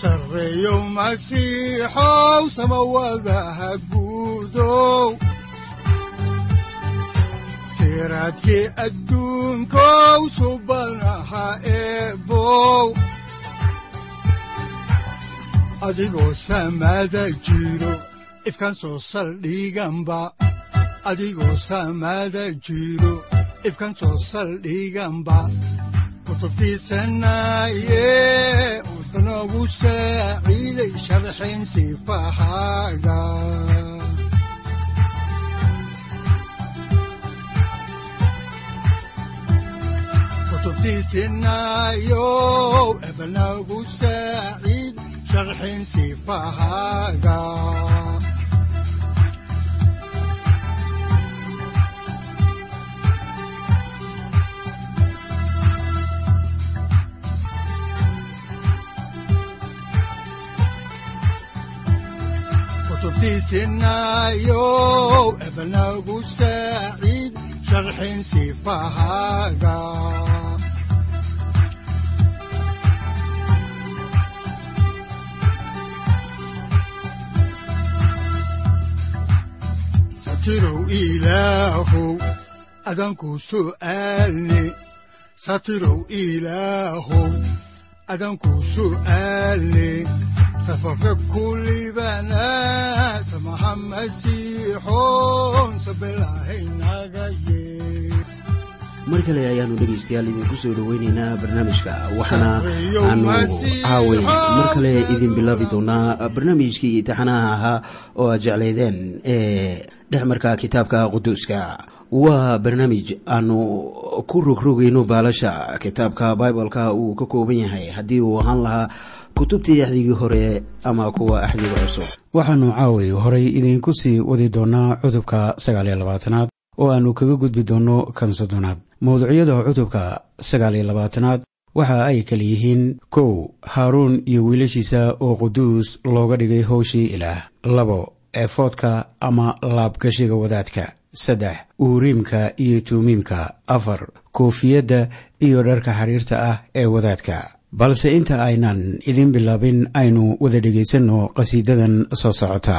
sareyow masiixow samawadaha guudow siraadkii adduunkow adigoo samaada jiro ifkan soo saldhiganba kutubtiisanaye wuxunogu saaciiday sharxin sifahaaga kutubtiisinayow ebnagu saaciid sharxin sifahaaga kutubtiisinayow ebnagu saaciid sharxin sifahaaga satirow ilaahow adanku su'aalne satirow ilaahow adanku su'aalne safarka kulibana samaha mar kale ayaanu dhegaystayaal idinku soo dhoweynaynaa barnaamijka waxaana aanu caaway mar kale idin bilaabi doonaa barnaamijkii taxanaha ahaa oo aad jeclaydeen ee dhexmarka kitaabka quduuska waa barnaamij aanu ku rogrogayno baalasha kitaabka bibaleka uu ka kooban yahay. Haddii uu ahaan lahaa kutubtii axdigii hore ama kuwa axdiga cusub waxaannu caaway horay idiinku sii wadi doonaa cutubka sagaaliyo labaatanaad oo aannu kaga gudbi doonno kan soddonaad. Mawduucyada cutubka sagaaliyo labaatanaad waxa ay kala yihiin kow haaruun iyo wiilashiisa oo quduus looga dhigay howshii ilaah. Labo eefoodka ama laabgashiga wadaadka saddex uuriimka iyo tuumiimka. Afar koofiyadda iyo dharka xiriirta ah ee wadaadka. Balse inta aynan idin bilaabin aynu wada dhegaysanno qhasiidadan soo socota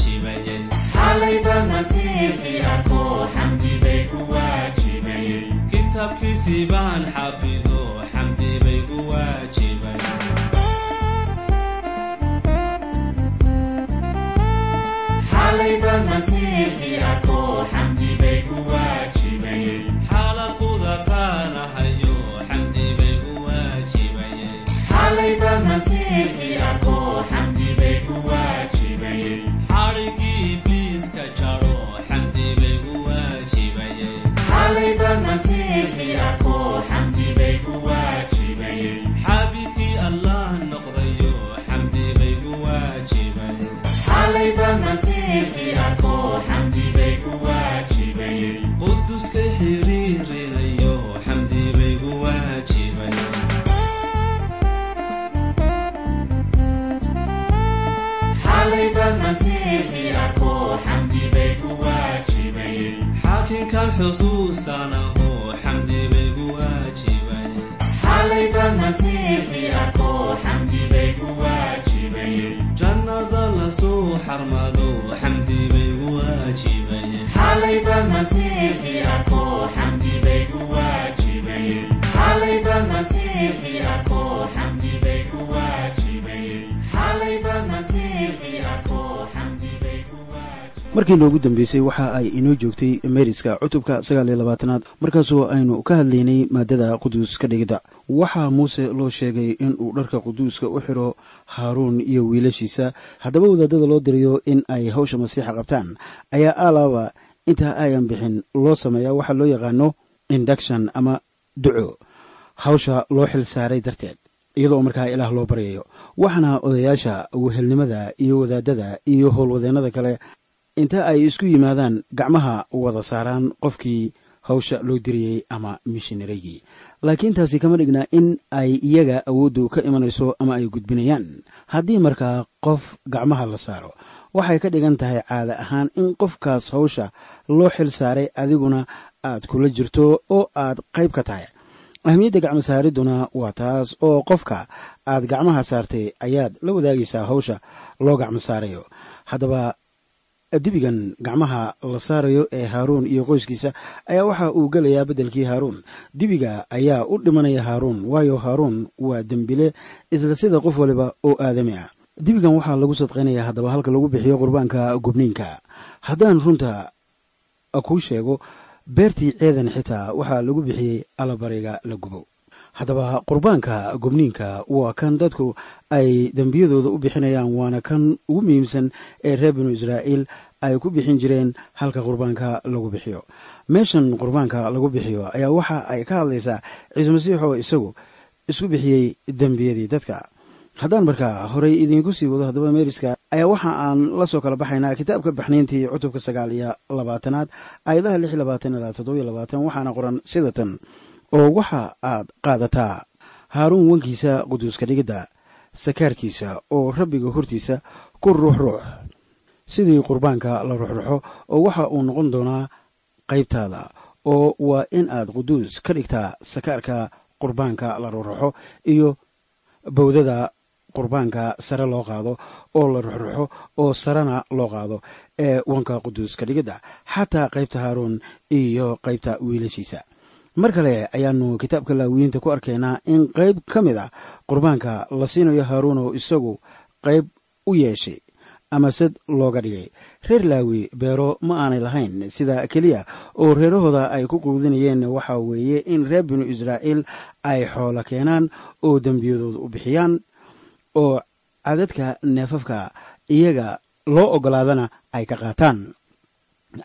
kitaabkiisii baan xafido xusuusanaho xamdi bay ku waajibayeen xalayba masiixii arko xamdi bay ku waajibayeen jannada la soo xarmado xamdi bay ku waajibayeen xalayba masiixii arko xamdi bay ku waajibayeen xalayba masiixii arko xamdi bay ku waajibayeen markii noogu dambeysay waxa ay inoo joogtay meeriska cutubka sagaal iyo labaatanaad. Markaasoo aynu ka hadlaynay maadada quduus ka dhigidda. Waxaa muuse loo sheegay inuu dharka quduuska u xidho haaruun iyo wiilashiisa. Haddaba wadaadada loo dirayo in ay hawsha masiixa qabtaan ayaa alaaba intaa ayan bixin loo sameeyaa waxaa loo yaqaano induction ama duco. Hawsha loo xil saaray darteed iyadoo markaa ilaah loo baryayo. Waxaana odayaasha wehelnimada iyo wadaadada iyo howlwadeennada kale inta ay isku yimaadaan gacmaha wada saaraan qofkii hawsha loo diriyey ama mishinarigii laakiin taasi kama dhigna in ay iyaga awooddu ka imanayso ama ay gudbinayaan. Haddii markaa qof gacmaha la saaro waxay ka dhigan tahay caada ahaan in qofkaas hawsha loo xil saaray adiguna aad kula jirto oo aad qayb ka tahay. Ahmiyadda gacmo saariduna waa taas oo qofka aad gacmaha saartay ayaad la wadaagaysaa hawsha loo gacmo saarayo. Haddaba dibigan gacmaha la saarayo ee haaruun iyo qoyskiisa ayaa waxa uu gelayaa beddelkii haaruun dibiga ayaa u dhimanaya haaruun waayo haaruun waa dembile isla sida qof waliba oo aadami ah. Dibigan waxaa lagu sadqaynayaa haddaba halka lagu bixiyo qurbaanka gubniinka. Haddaan runta kuu sheego beertii ceedan xitaa waxaa lagu bixiyey allabariga la gubo haddaba qurbaanka gubniinka waa kan dadku ay dembiyadooda u bixinayaan waana kan ugu muhiimsan ee reer binu israa'iil ay ku bixin jireen halka qurbaanka lagu bixiyo. Meeshan qurbaanka lagu bixiyo ayaa waxa ay ka hadlaysaa ciise masiix oo isagu isku bixiyey dembiyadii dadka. Haddaan markaa horey idiinku sii wado haddaba meeriska ayaa waxa aan la soo kala baxaynaa kitaabka baxniintii cutubka sagaal iyo labaatanaad aayadaha lix labaatan ilaa toddobiyo labaatan waxaana qoran sida tan oo waxa aad qaadataa haaruun wankiisa quduuska dhigidda sakaarkiisa oo rabbiga hortiisa ku ruux ruux sidii qurbaanka la ruxruxo oo waxa uu noqon doonaa qaybtaada oo waa in aad quduus ka dhigtaa sakaarka qurbaanka la ruxruxo iyo bawdada qurbaanka sare loo qaado oo la ruxruxo oo sarena loo qaado ee wanka quduuska dhigidda xataa qaybta haaruun iyo qaybta wiilashiisa mar kale ayaanu kitaabka laawiyiinta ku arkaynaa in qayb ka mid a qurbaanka la siinayo haaruun oo isagu qayb u yeeshay ama sad looga dhigay. Reer laawi beero ma aanay lahayn sida keliya oo reerahooda ay ku quudinayeen waxa weeye in reer binu israa'iil ay xoolo keenaan oo dembiyadooda u bixiyaan oo cadadka neefafka iyaga loo ogolaadana ay ka qaataan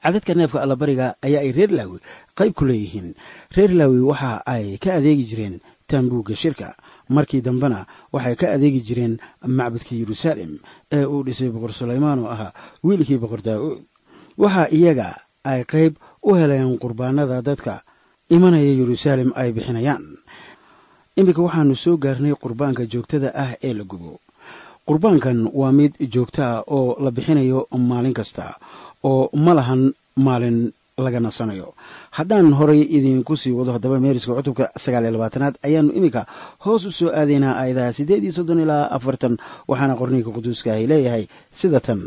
cadadka neefka allabariga ayaa ay reer laawi qayb ku leeyihiin. Reer laawi waxa ay ka adeegi jireen taambuugga shirka. Markii dambena waxay ka adeegi jireen macbudka yeruusaalem ee uu dhisay boqor sulaymaan oo ahaa wiilkii boqor daa'uud waxa iyaga ay qayb u heleen qurbaanada dadka imanaya yeruusaalem ay bixinayaan. Iminka waxaanu soo gaarnay qurbaanka joogtada ah ee la gubo. Qurbaankan waa mid joogto ah oo la bixinayo maalin kasta oo ma lahan maalin laga nasanayo haddaan horay idinku sii wado haddaba meeriska cutubka sagaaliyo labaatanaad ayaannu iminka hoos u soo aadaynaa aayadaha siddeed iyo soddon ilaa afartan waxaana qorniinka quduuskaahi leeyahay sida tan.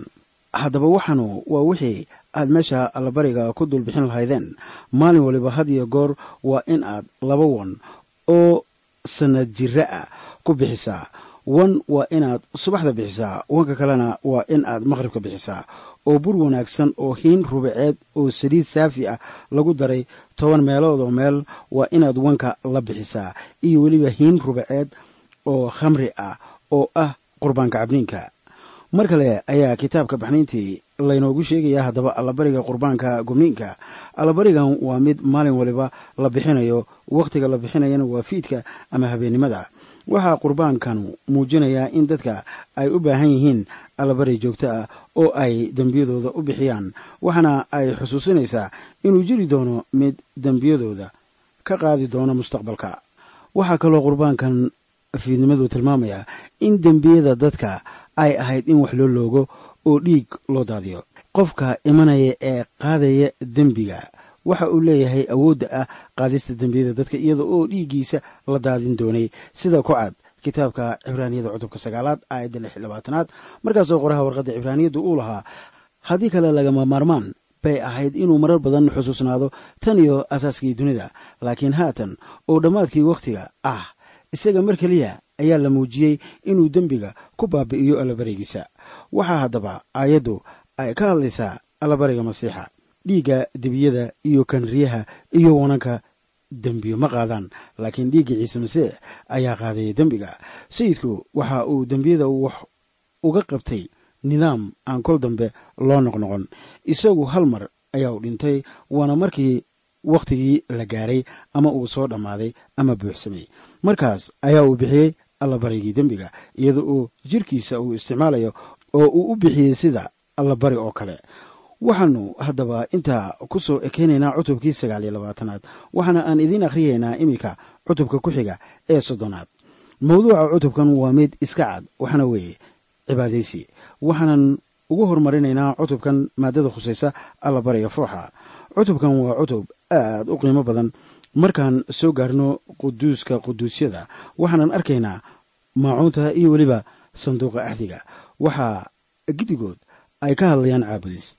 Haddaba waxaanu waa wixii aad meesha allabariga ku dul bixin lahaydeen. Maalin waliba had iyo goor waa in aad laba wan oo sannad jirra ah ku bixisaa. Wan waa inaad subaxda bixisaa wanka kalena waa in aad maqhribka bixisaa oo bur wanaagsan oo hiin rubaceed oo saliid saafi ah lagu daray toban meelood oo meel waa inaad wanka la bixisaa. Iyo weliba hiin rubaceed oo khamri ah oo ah qurbaanka cabniinka. Mar kale ayaa kitaabka baxniintii laynoogu sheegayaa haddaba allabariga qurbaanka gumniinka allabarigan waa mid maalin waliba la bixinayo wakhtiga la bixinayana waa fiidka ama habeennimada waxaa qurbaankanu muujinayaa in dadka ay u baahan yihiin allabari joogto ah oo ay dembiyadooda u bixiyaan waxaana ay xusuusinaysaa inuu jiri doono mid dembiyadooda ka qaadi doono mustaqbalka. Waxaa kaloo qurbaankan fiidnimadu tilmaamayaa in dembiyada dadka ay ahayd in wax loo loogo oo dhiig loo daadiyo. Qofka imanaya ee qaadaya dembiga waxa uu leeyahay awoodda ah qaadista dembiyada dadka iyada oo dhiiggiisa la daadin doonay. Sida ku cad kitaabka cibraaniyada cutubka sagaalaad aayadda lix labaatanaad. Markaasoo qoraha warqadda cibraaniyaddu uu lahaa haddii kale lagama maarmaan bay ahayd inuu marar badan xusuusnaado tan iyo asaaskii dunida. Laakiin haatan oo dhammaadkii wakhtiga ah isaga mar keliya ayaa la muujiyey inuu dembiga ku baabi'iyo allabarigiisa. Waxaa haddaba aayaddu ay ka hadlaysaa allabariga masiixa dhiigga debiyada iyo kanriyaha iyo wananka dembiyo ma qaadaan laakiin dhiigga ciise masiix ayaa qaadaya dembiga. Sayidku waxa uu dembiyada wax uga qabtay nidaam aan kol dambe loo noqnoqon. Isagu hal mar ayaa u dhintay waana markii wakhtigii la gaaray ama uu soo dhammaaday ama buuxsamay. Markaas ayaa uu bixiyey allabarigii dembiga iyada oo jirkiisa uu isticmaalayo oo uu u bixiyey sida allabari oo kale waxaanu haddaba intaa ku soo ekeynaynaa cutubkii sagaal iyo labaatanaad waxaana aan idiin akhriyaynaa iminka cutubka ku xiga ee soddonaad. Mawduuca cutubkan waa mid iska cad waxaana weeye cibaadaysi. Waxaanan ugu horumarinaynaa cutubkan maadada khusaysa allabariga fooxa. Cutubkan waa cutub aad u qiimo badan. Markaan soo gaarno quduuska quduusyada waxaanan arkaynaa maacuunta iyo weliba sanduuqa axdiga. Waxaa giddigood ay ka hadlayaan caabudis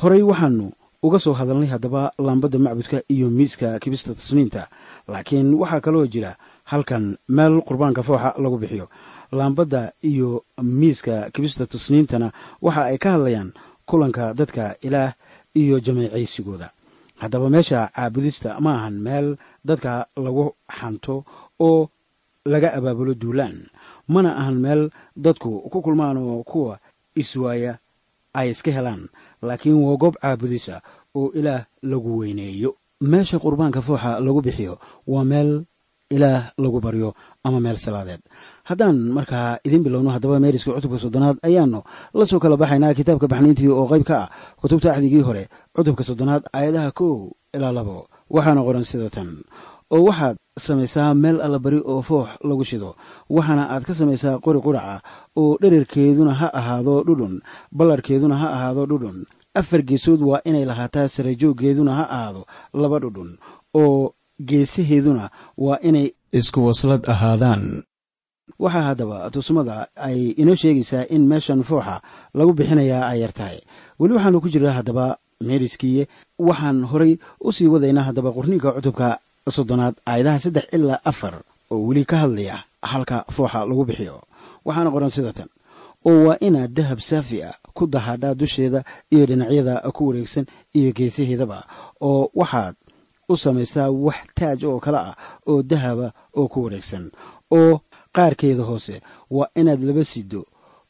horey waxaanu uga soo hadalnay haddaba laambadda macbudka iyo miiska kibista tasniinta laakiin waxaa kaloo jira halkan meel qurbaanka fooxa lagu bixiyo. Laambadda iyo miiska kibista tusniintana waxa ay ka hadlayaan kulanka dadka ilaah iyo jamaecaysigooda haddaba meesha caabudista ma ahan meel dadka lagu xanto oo laga abaabulo duulaan mana ahan meel dadku ku kulmaan oo kuwa iswaaya ay iska helaan laakiin waa goob caabudisa oo ilaah lagu weyneeyo. Meesha qurbaanka fooxa lagu bixiyo waa meel ilaah lagu baryo ama meel salaadeed. Haddaan markaa idiin bilowno haddaba meeriska cutubka soddonaad ayaanu la soo kala baxaynaa kitaabka baxniintii oo qayb ka ah kutubta axdigii hore cutubka soddonaad aayadaha kow ilaa labo. Waxaana qoran sida tan oo waxaad samaysaa meel allabari oo foox lagu shido waxaana aad ka samaysaa qori qurac ah oo dherarkeeduna ha ahaado dhudhun ballarkeeduna ha ahaado dhudhun afar geesood waa inay lahaataa sarajooggeeduna ha ahaado laba dhudhun oo geesaheeduna waa inay isku waslad ahaadaan. Waxaa haddaba tusmada ay inoo sheegaysaa in meeshan fooxa lagu bixinayaa ay yar tahay. Weli waxaanu ku jiraa haddaba meeriskiiye waxaan horay u sii wadaynaa haddaba qorniinka cutubka soddonaad aayadaha saddex ilaa afar oo weli ka hadlaya halka fooxa lagu bixiyo. Waxaana qoran sida oo waa inaad dahab saafi ah ku dahaadhaa dusheeda iyo dhinacyada ku wareegsan iyo geesaheedaba oo waxaad u samaystaa wax taaj oo kale ah oo dahaba oo ku wareegsan. Oo qaarkeeda hoose waa inaad laba sido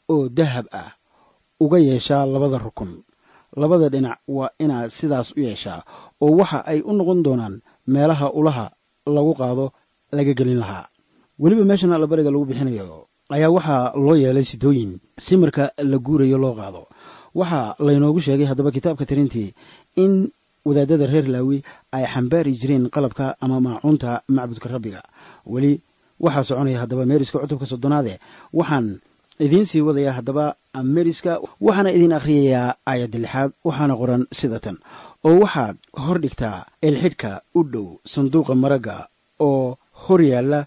oo dahab ah uga yeeshaa labada rukun. Labada dhinac waa inaad sidaas u yeeshaa. Oo waxa ay u noqon doonaan meelaha ulaha lagu qaado laga gelin lahaa. Weliba meeshan allabariga lagu bixinayo ayaa waxaa loo yeelay sidooyin. Si marka la guurayo loo qaado. Waxaa laynoogu sheegay haddaba kitaabka tirintii in wadaadada reer laawi ay xambaari jireen qalabka ama maacuunta macbudka rabbiga. Weli waxaa soconaya haddaba meeriska cutubka soddonaade waxaan idiin sii wadayaa haddaba meeriska waxaana idiin akhriyayaa aayadda lixaad waxaana qoran sida tan oo waxaad hor dhigtaa elxidhka u dhow sanduuqa maragga oo hor yaalla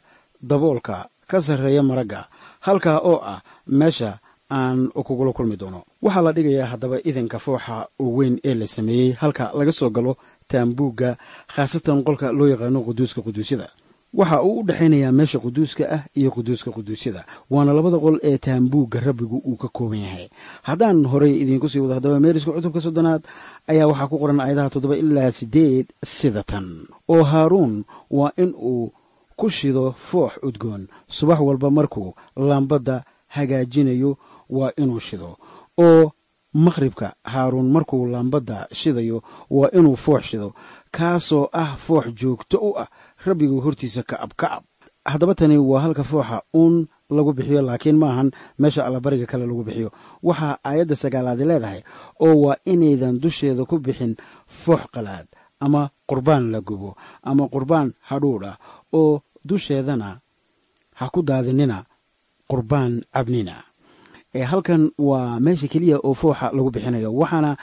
daboolka ka sarreeya maragga halkaa oo ah meesha aan kugula kulmi doono. Waxaa la dhigayaa haddaba idanka fooxa oo weyn ee la sameeyey halka laga soo galo taambuugga khaasatan qolka loo yaqaano quduuska quduusyada waxa uu u dhexaynayaa meesha quduuska ah iyo quduuska quduusyada. Waana labada qol ee taambuugga rabbigu uu ka kooban yahay. Haddaan horey idiinku sii wado haddaba meeriska cutubka soddonaad ayaa waxaa ku qoran aayadaha toddoba ilaa siddeed sida tan. Oo haaruun waa in uu ku shido foox udgoon. Subax walba markuu laambadda hagaajinayo waa inuu shido. Oo maqhribka haaruun markuu laambadda shidayo waa inuu foox shido kaasoo ah foox joogto u ah. Rabbigu hortiisa kacab kacab haddaba tani waa halka fooxa uun lagu bixiyo laakiin maahan meesha allabariga kale lagu bixiyo. Waxaa aayadda sagaalaadi leedahay oo waa inaydan dusheeda ku bixin foox qalaad ama qurbaan la gubo ama qurbaan hadhuudh ah oo dusheedana ha ku daadinina qurbaan cabnina. Halkan waa meesha keliya oo fooxa lagu bixinayo waxaana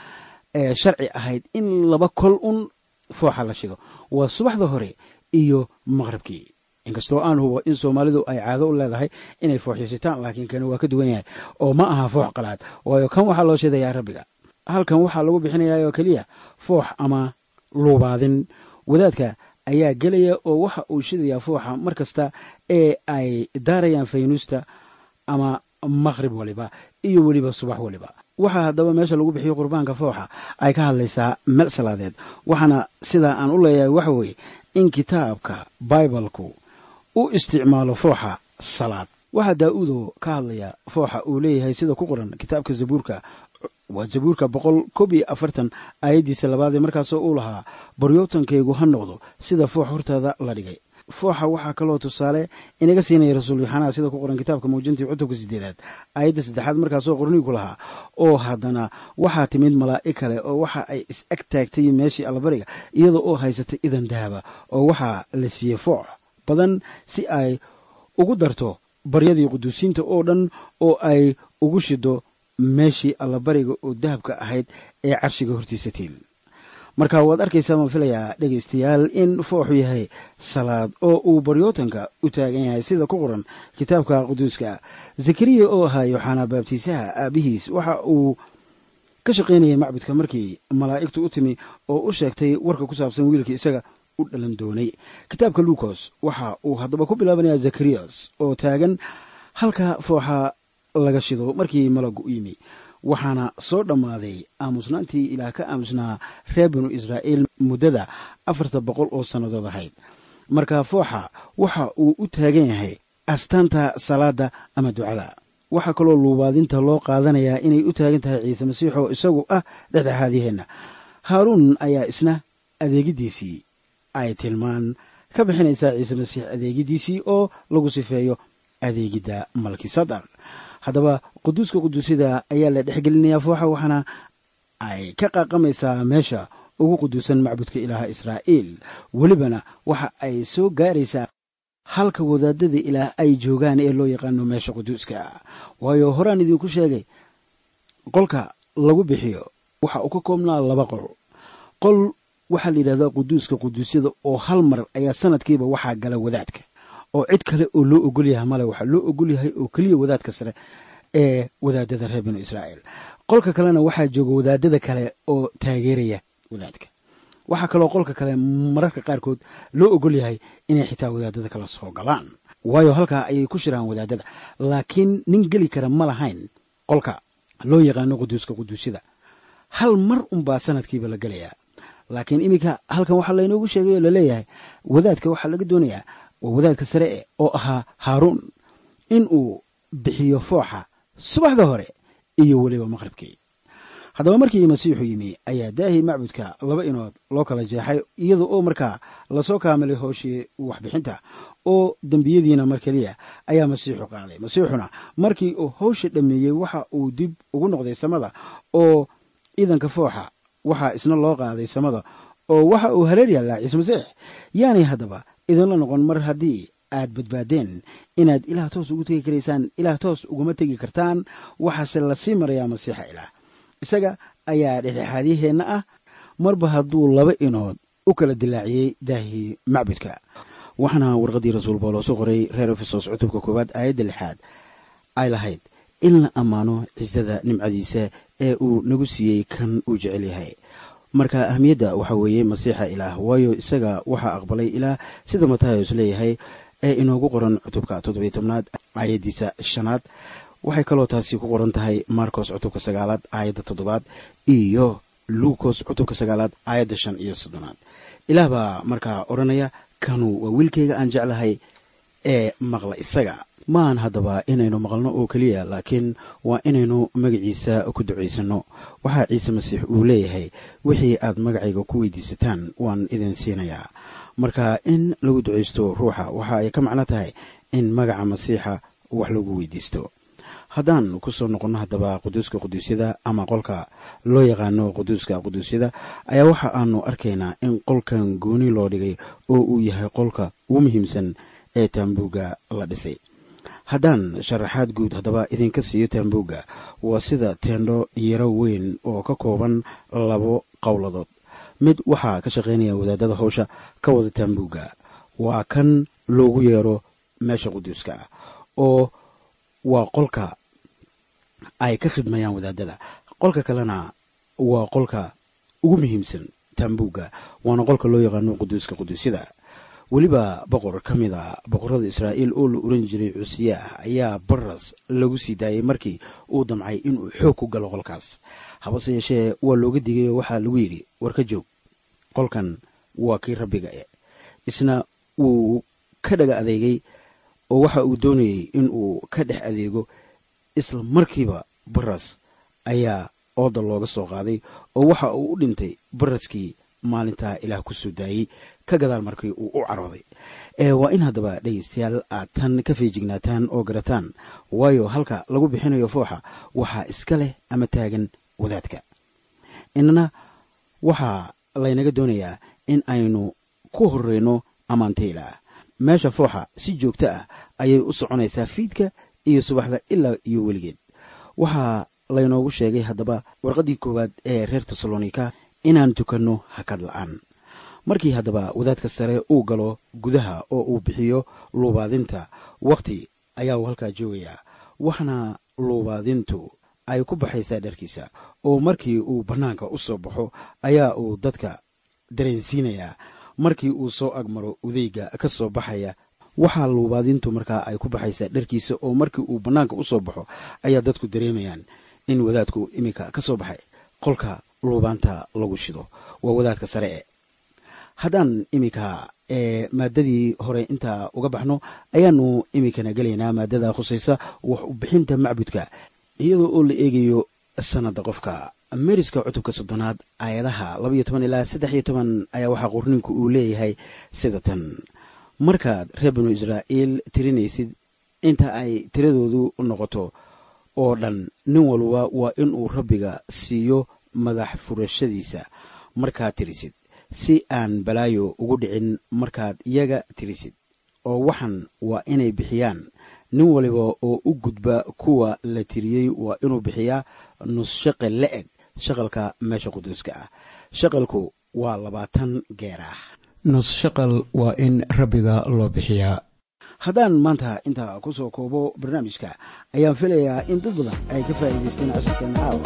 sharci ahayd in laba kol un fooxa la shido. Waa subaxda hore iyo maqribkii. Inkastoo aan hubo in soomaalidu ay caado u leedahay inay fooxyasitaan laakiin kani waa ka duwan yahay oo ma aha foox qalaad. Waayo kan waxaa loo shidayaa rabbiga halkan waxaa lagu bixinayaa oo keliya foox ama luubaadin. Wadaadka ayaa gelaya oo waxa uu shidayaa fooxa mar kasta ee ay daarayaan faynuusta ama maqhrib waliba iyo weliba subax waliba waxaa haddaba meesha lagu bixiyo qurbaanka fooxa ay ka hadlaysaa meel salaadeed. Waxaana sidaa aan u leeyahay waxa weeye in kitaabka baibalku u isticmaalo fooxa salaad. Waxaa daa-uudoo ka hadlaya fooxa uu leeyahay sida ku qoran kitaabka zabuurka. Waa zabuurka boqol koob iyo afartan aayaddiisa labaadee markaasoo uu lahaa baryootankaygu ha noqdo. Sida foox hortaada la dhigay fooxa waxaa kaloo tusaale inaga siinaya rasuul yaxanaa sida ku qoran kitaabka muujintii cutubka sideedaad aayadda saddexaad markaasoo qornigu lahaa oo haddana waxaa timid malaa'ig kale oo waxa ay is ag taagtay meeshii allabariga iyadoo oo haysatay idan dahaba oo waxaa la siiyey foox badan si ay ugu darto baryadii quduusiinta oo dhan oo ay ugu shido meeshii allabariga oo dahabka ahayd ee carshiga hortiisa tiil marka waad arkaysaa maan filayaa dhegaystayaal in fooxu yahay salaad oo uu baryootanka u taagan yahay sida ku qoran kitaabka quduuska. Zakariya oo ahaa yooxanaa baabtiisaha aabihiis waxa uu ka shaqaynayay macbudka markii malaa'igtu u timi oo u sheegtay warka ku saabsan wiilkii isaga u dhalan doonay. Kitaabka luukos waxa uu haddaba ku bilaabanayaa zakariyas oo taagan halka fooxa laga shido markii malagu u yimi waxaana soo dhammaaday aamusnaantii ilaah ka aamusnaa reer binu israa'iil muddada afarta boqol oo sannadood ahayd. Marka fooxa waxa uu u taagan yahay astaanta salaadda ama ducada. Waxaa kaloo luubaadinta loo qaadanayaa inay u taagan tahay ciise masiix oo isagu ah dhexdhexaadyaheenna haaruun ayaa isna adeegiddiisii ay tilmaan. Ka bixinaysaa ciise masiix adeegiddiisii oo lagu sifeeyo adeegidda malkisadaq haddaba quduuska quduusyada ayaa la dhexgelinayaa fooxa waxaana ay ka qaaqamaysaa meesha ugu quduusan macbudka ilaaha israa'iil. Welibana waxa ay soo gaaraysaa halka wadaadada ilaah ay joogaan ee loo yaqaano meesha quduuska. Waayo horaan idinku sheegay qolka lagu bixiyo waxa uu ka koobnaa laba qol. Qol waxaa la yidhahdaa quduuska quduusyada oo hal mar ayaa sanadkiiba waxaa gala wadaadka. Oo cid kale oo loo ogol yahay male waxaa loo ogol yahay oo keliya wadaadka sare ee wadaadada reer binu israa'iil. Qolka kalena waxaa jooga wadaadada kale oo taageeraya wadaadka. Waxaa kaloo qolka kale mararka qaarkood loo ogol yahay inay xitaa wadaadada kala soo galaan. Waayo halkaa ayay ku shiraan wadaadada. Laakiin nin geli kara ma lahayn qolka loo yaqaano quduuska quduusyada. Hal mar unbaa sanadkiiba la gelayaa. Laakiin iminka halkan waxaa laynoogu sheegay oo la leeyahay wadaadka waxaa laga doonayaa waa wadaadka sare e oo ahaa haaruun. In uu bixiyo fooxa subaxda hore iyo weliba maqhribkii. Haddaba markii masiixu yimi ayaa daahii macbudka laba inood loo kala jeexay iyada oo markaa la soo kaamilay hooshii waxbixinta oo dembiyadiina mar keliya ayaa masiixu qaaday. Masiixuna markii uu howsha dhammeeyey waxa uu dib ugu noqday samada oo iidanka fooxa waxaa isna loo qaaday samada oo waxa uu hareer yaallaa ciise masiix yaanay haddaba idinla noqon mar haddii aad badbaadeen inaad ilaah toos ugu tegi karaysaan ilaah toos uguma tegi kartaan waxaase la sii marayaa masiixa ilaah. Isaga ayaa dhexdhexaadyaheenna ah marba hadduu laba inood u kala dilaaciyey daahii macbudka waxaana warqaddii rasuul bawlos u qoray reer efesos cutubka koowaad aayadda lixaad. Ay lahayd in la ammaano cisdada nimcadiisa ee uu nagu siiyey kan uu jecel yahay. Marka ahmiyadda waxaa weeye masiixa ilaah waayo isaga waxaa aqbalay ilaah sida matayos leeyahay ee inoogu qoran cutubka toddobiyo tobnaad aayaddiisa shanaad. Waxay kaloo taasi ku qoran tahay marcos cutubka sagaalaad aayadda toddobaad iyo luukos cutubka sagaalaad aayadda shan iyo soddonaad. Ilaah baa markaa odhanaya kanu waa wiilkayga aan jeclahay ee maqla isaga. Maahan haddaba inaynu maqalno oo keliya laakiin waa inaynu magaciisa ku ducaysanno. Waxaa ciise masiix uu leeyahay wixii aad magacayga ku weydiisataan waan idin siinayaa marka in lagu ducaysto ruuxa waxa ay ka macno tahay in magaca masiixa wax lagu weydiisto. Haddaan ku soo noqonno haddaba quduuska quduusyada ama qolka loo yaqaano quduuska quduusyada ayaa waxa aanu arkaynaa in qolkan gooni loo dhigay oo uu yahay qolka ugu muhiimsan ee taambuugga la dhisay. Haddaan sharaxaad guud haddaba idinka siiyo taambuugga waa sida teendho yaro weyn oo ka kooban labo qowladood mid waxaa ka shaqaynaya wadaadada howsha ka wada taambuugga. Waa kan loogu yeero meesha quduuska ah oo waa qolka ay ka khidmayaan wadaadada. Qolka kalena waa qolka ugu muhiimsan taambuugga waana qolka loo yaqaano quduuska quduusyada weliba boqor ka mid a boqorada israa'iil oo la oran jiray cusiye ah ayaa baras lagu sii daayay markii uu damcay inuu xoog ku galo qolkaas. Habase yeeshee waa looga digay oo waxaa lagu yidhi war ka joog qolkan waa kii rabbiga e isna wuu ka dhaga adeegay oo waxa uu doonayey inuu ka dhex adeego isla markiiba baras ayaa ooda looga soo qaaday oo waxa uu u dhintay baraskii maalintaa ilaah ku soo daayey ka gadaal markii uu u carooday. Ee waa in haddaba dhegaystayaal aad tan ka feejignaataan oo garataan waayo halka lagu bixinayo fooxa waxaa iska leh ama taagan wadaadka. Inana waxaa laynaga doonayaa in aynu ku horreyno ammaanta ilaah meesha fooxa si joogto ah ayay u soconaysaa fiidka iyo subaxda ilaa iyo weligeed. Waxaa laynoogu sheegay haddaba warqaddii koowaad ee reer tesalonika inaan tukanno hakad la'aan markii haddaba wadaadka sare uu galo gudaha oo uu bixiyo luubaadinta. Wakhti ayaa halkaa joogayaa waxaana luubaadintu ay ku baxaysaa dharkiisa. Oo markii uu bannaanka u soo baxo ayaa uu dadka dareensiinayaa markii uu soo agmaro udeyga ka soo baxaya waxaa luubaadintu markaa ay ku baxaysaa dharkiisa. Oo markii uu bannaanka u soo baxo ayaa dadku dareemayaan in wadaadku iminka ka soo baxay. Qolka luubaanta lagu shido. Waa wadaadka sare. e haddaan iminka ee maadadii hore intaa uga baxno ayaanu iminkana gelaynaa maadada khusaysa wax u bixinta macbudka iyadoo oo la eegayo sanadda qofka. Meriska cutubka soddonaad aayadaha labaiyo toban ilaa saddex iyo toban ayaa waxaa qorninku uu leeyahay sida tan. Markaad reer banu israa'iil tirinaysid inta ay tiradoodu noqoto oo dhan nin walba waa inuu rabbiga siiyo madax furashadiisa. Markaad tirisid si aan balaayo ugu dhicin markaad iyaga tirisid oo waxan waa inay bixiyaan. Nin waliba oo u gudba kuwa la tiriyey waa inuu bixiyaa nus shaqal la eg shaqalka meesha quduuska ah. Shaqalku waa labaatan geer ah. Nus shaqal waa in rabbiga loo bixiyaa. Haddaan maanta intaa ku soo koobo barnaamijka ayaan filayaa in dad badan ay ka faa'iidaysteen cashirkan caawa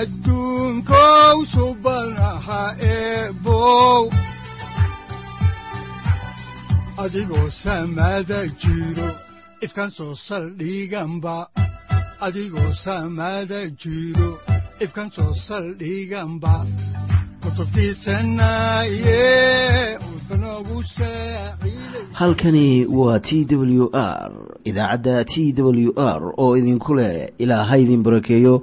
adduunkow subanaha eebow adigoo samada jiro ifkan soo saldhiganba adigoo samada jiro ifkan soo saldhiganba halkani waa t w r idaacadda t w r oo idinku leh ilaa ha idin barakeeyo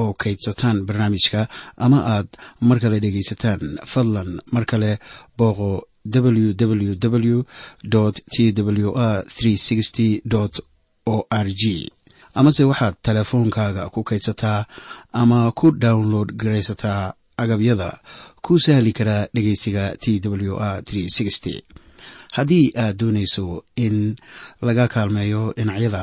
oo kaydsataan barnaamijka ama aad mar kale dhegaysataan fadlan mar kale booqo www t w r o r g amase waxaad teleefoonkaaga ku kaydsataa ama ku download garaysataa agabyada ku sahli karaa dhegeysiga t w r haddii aad doonayso in laga kaalmeeyo dhinacyada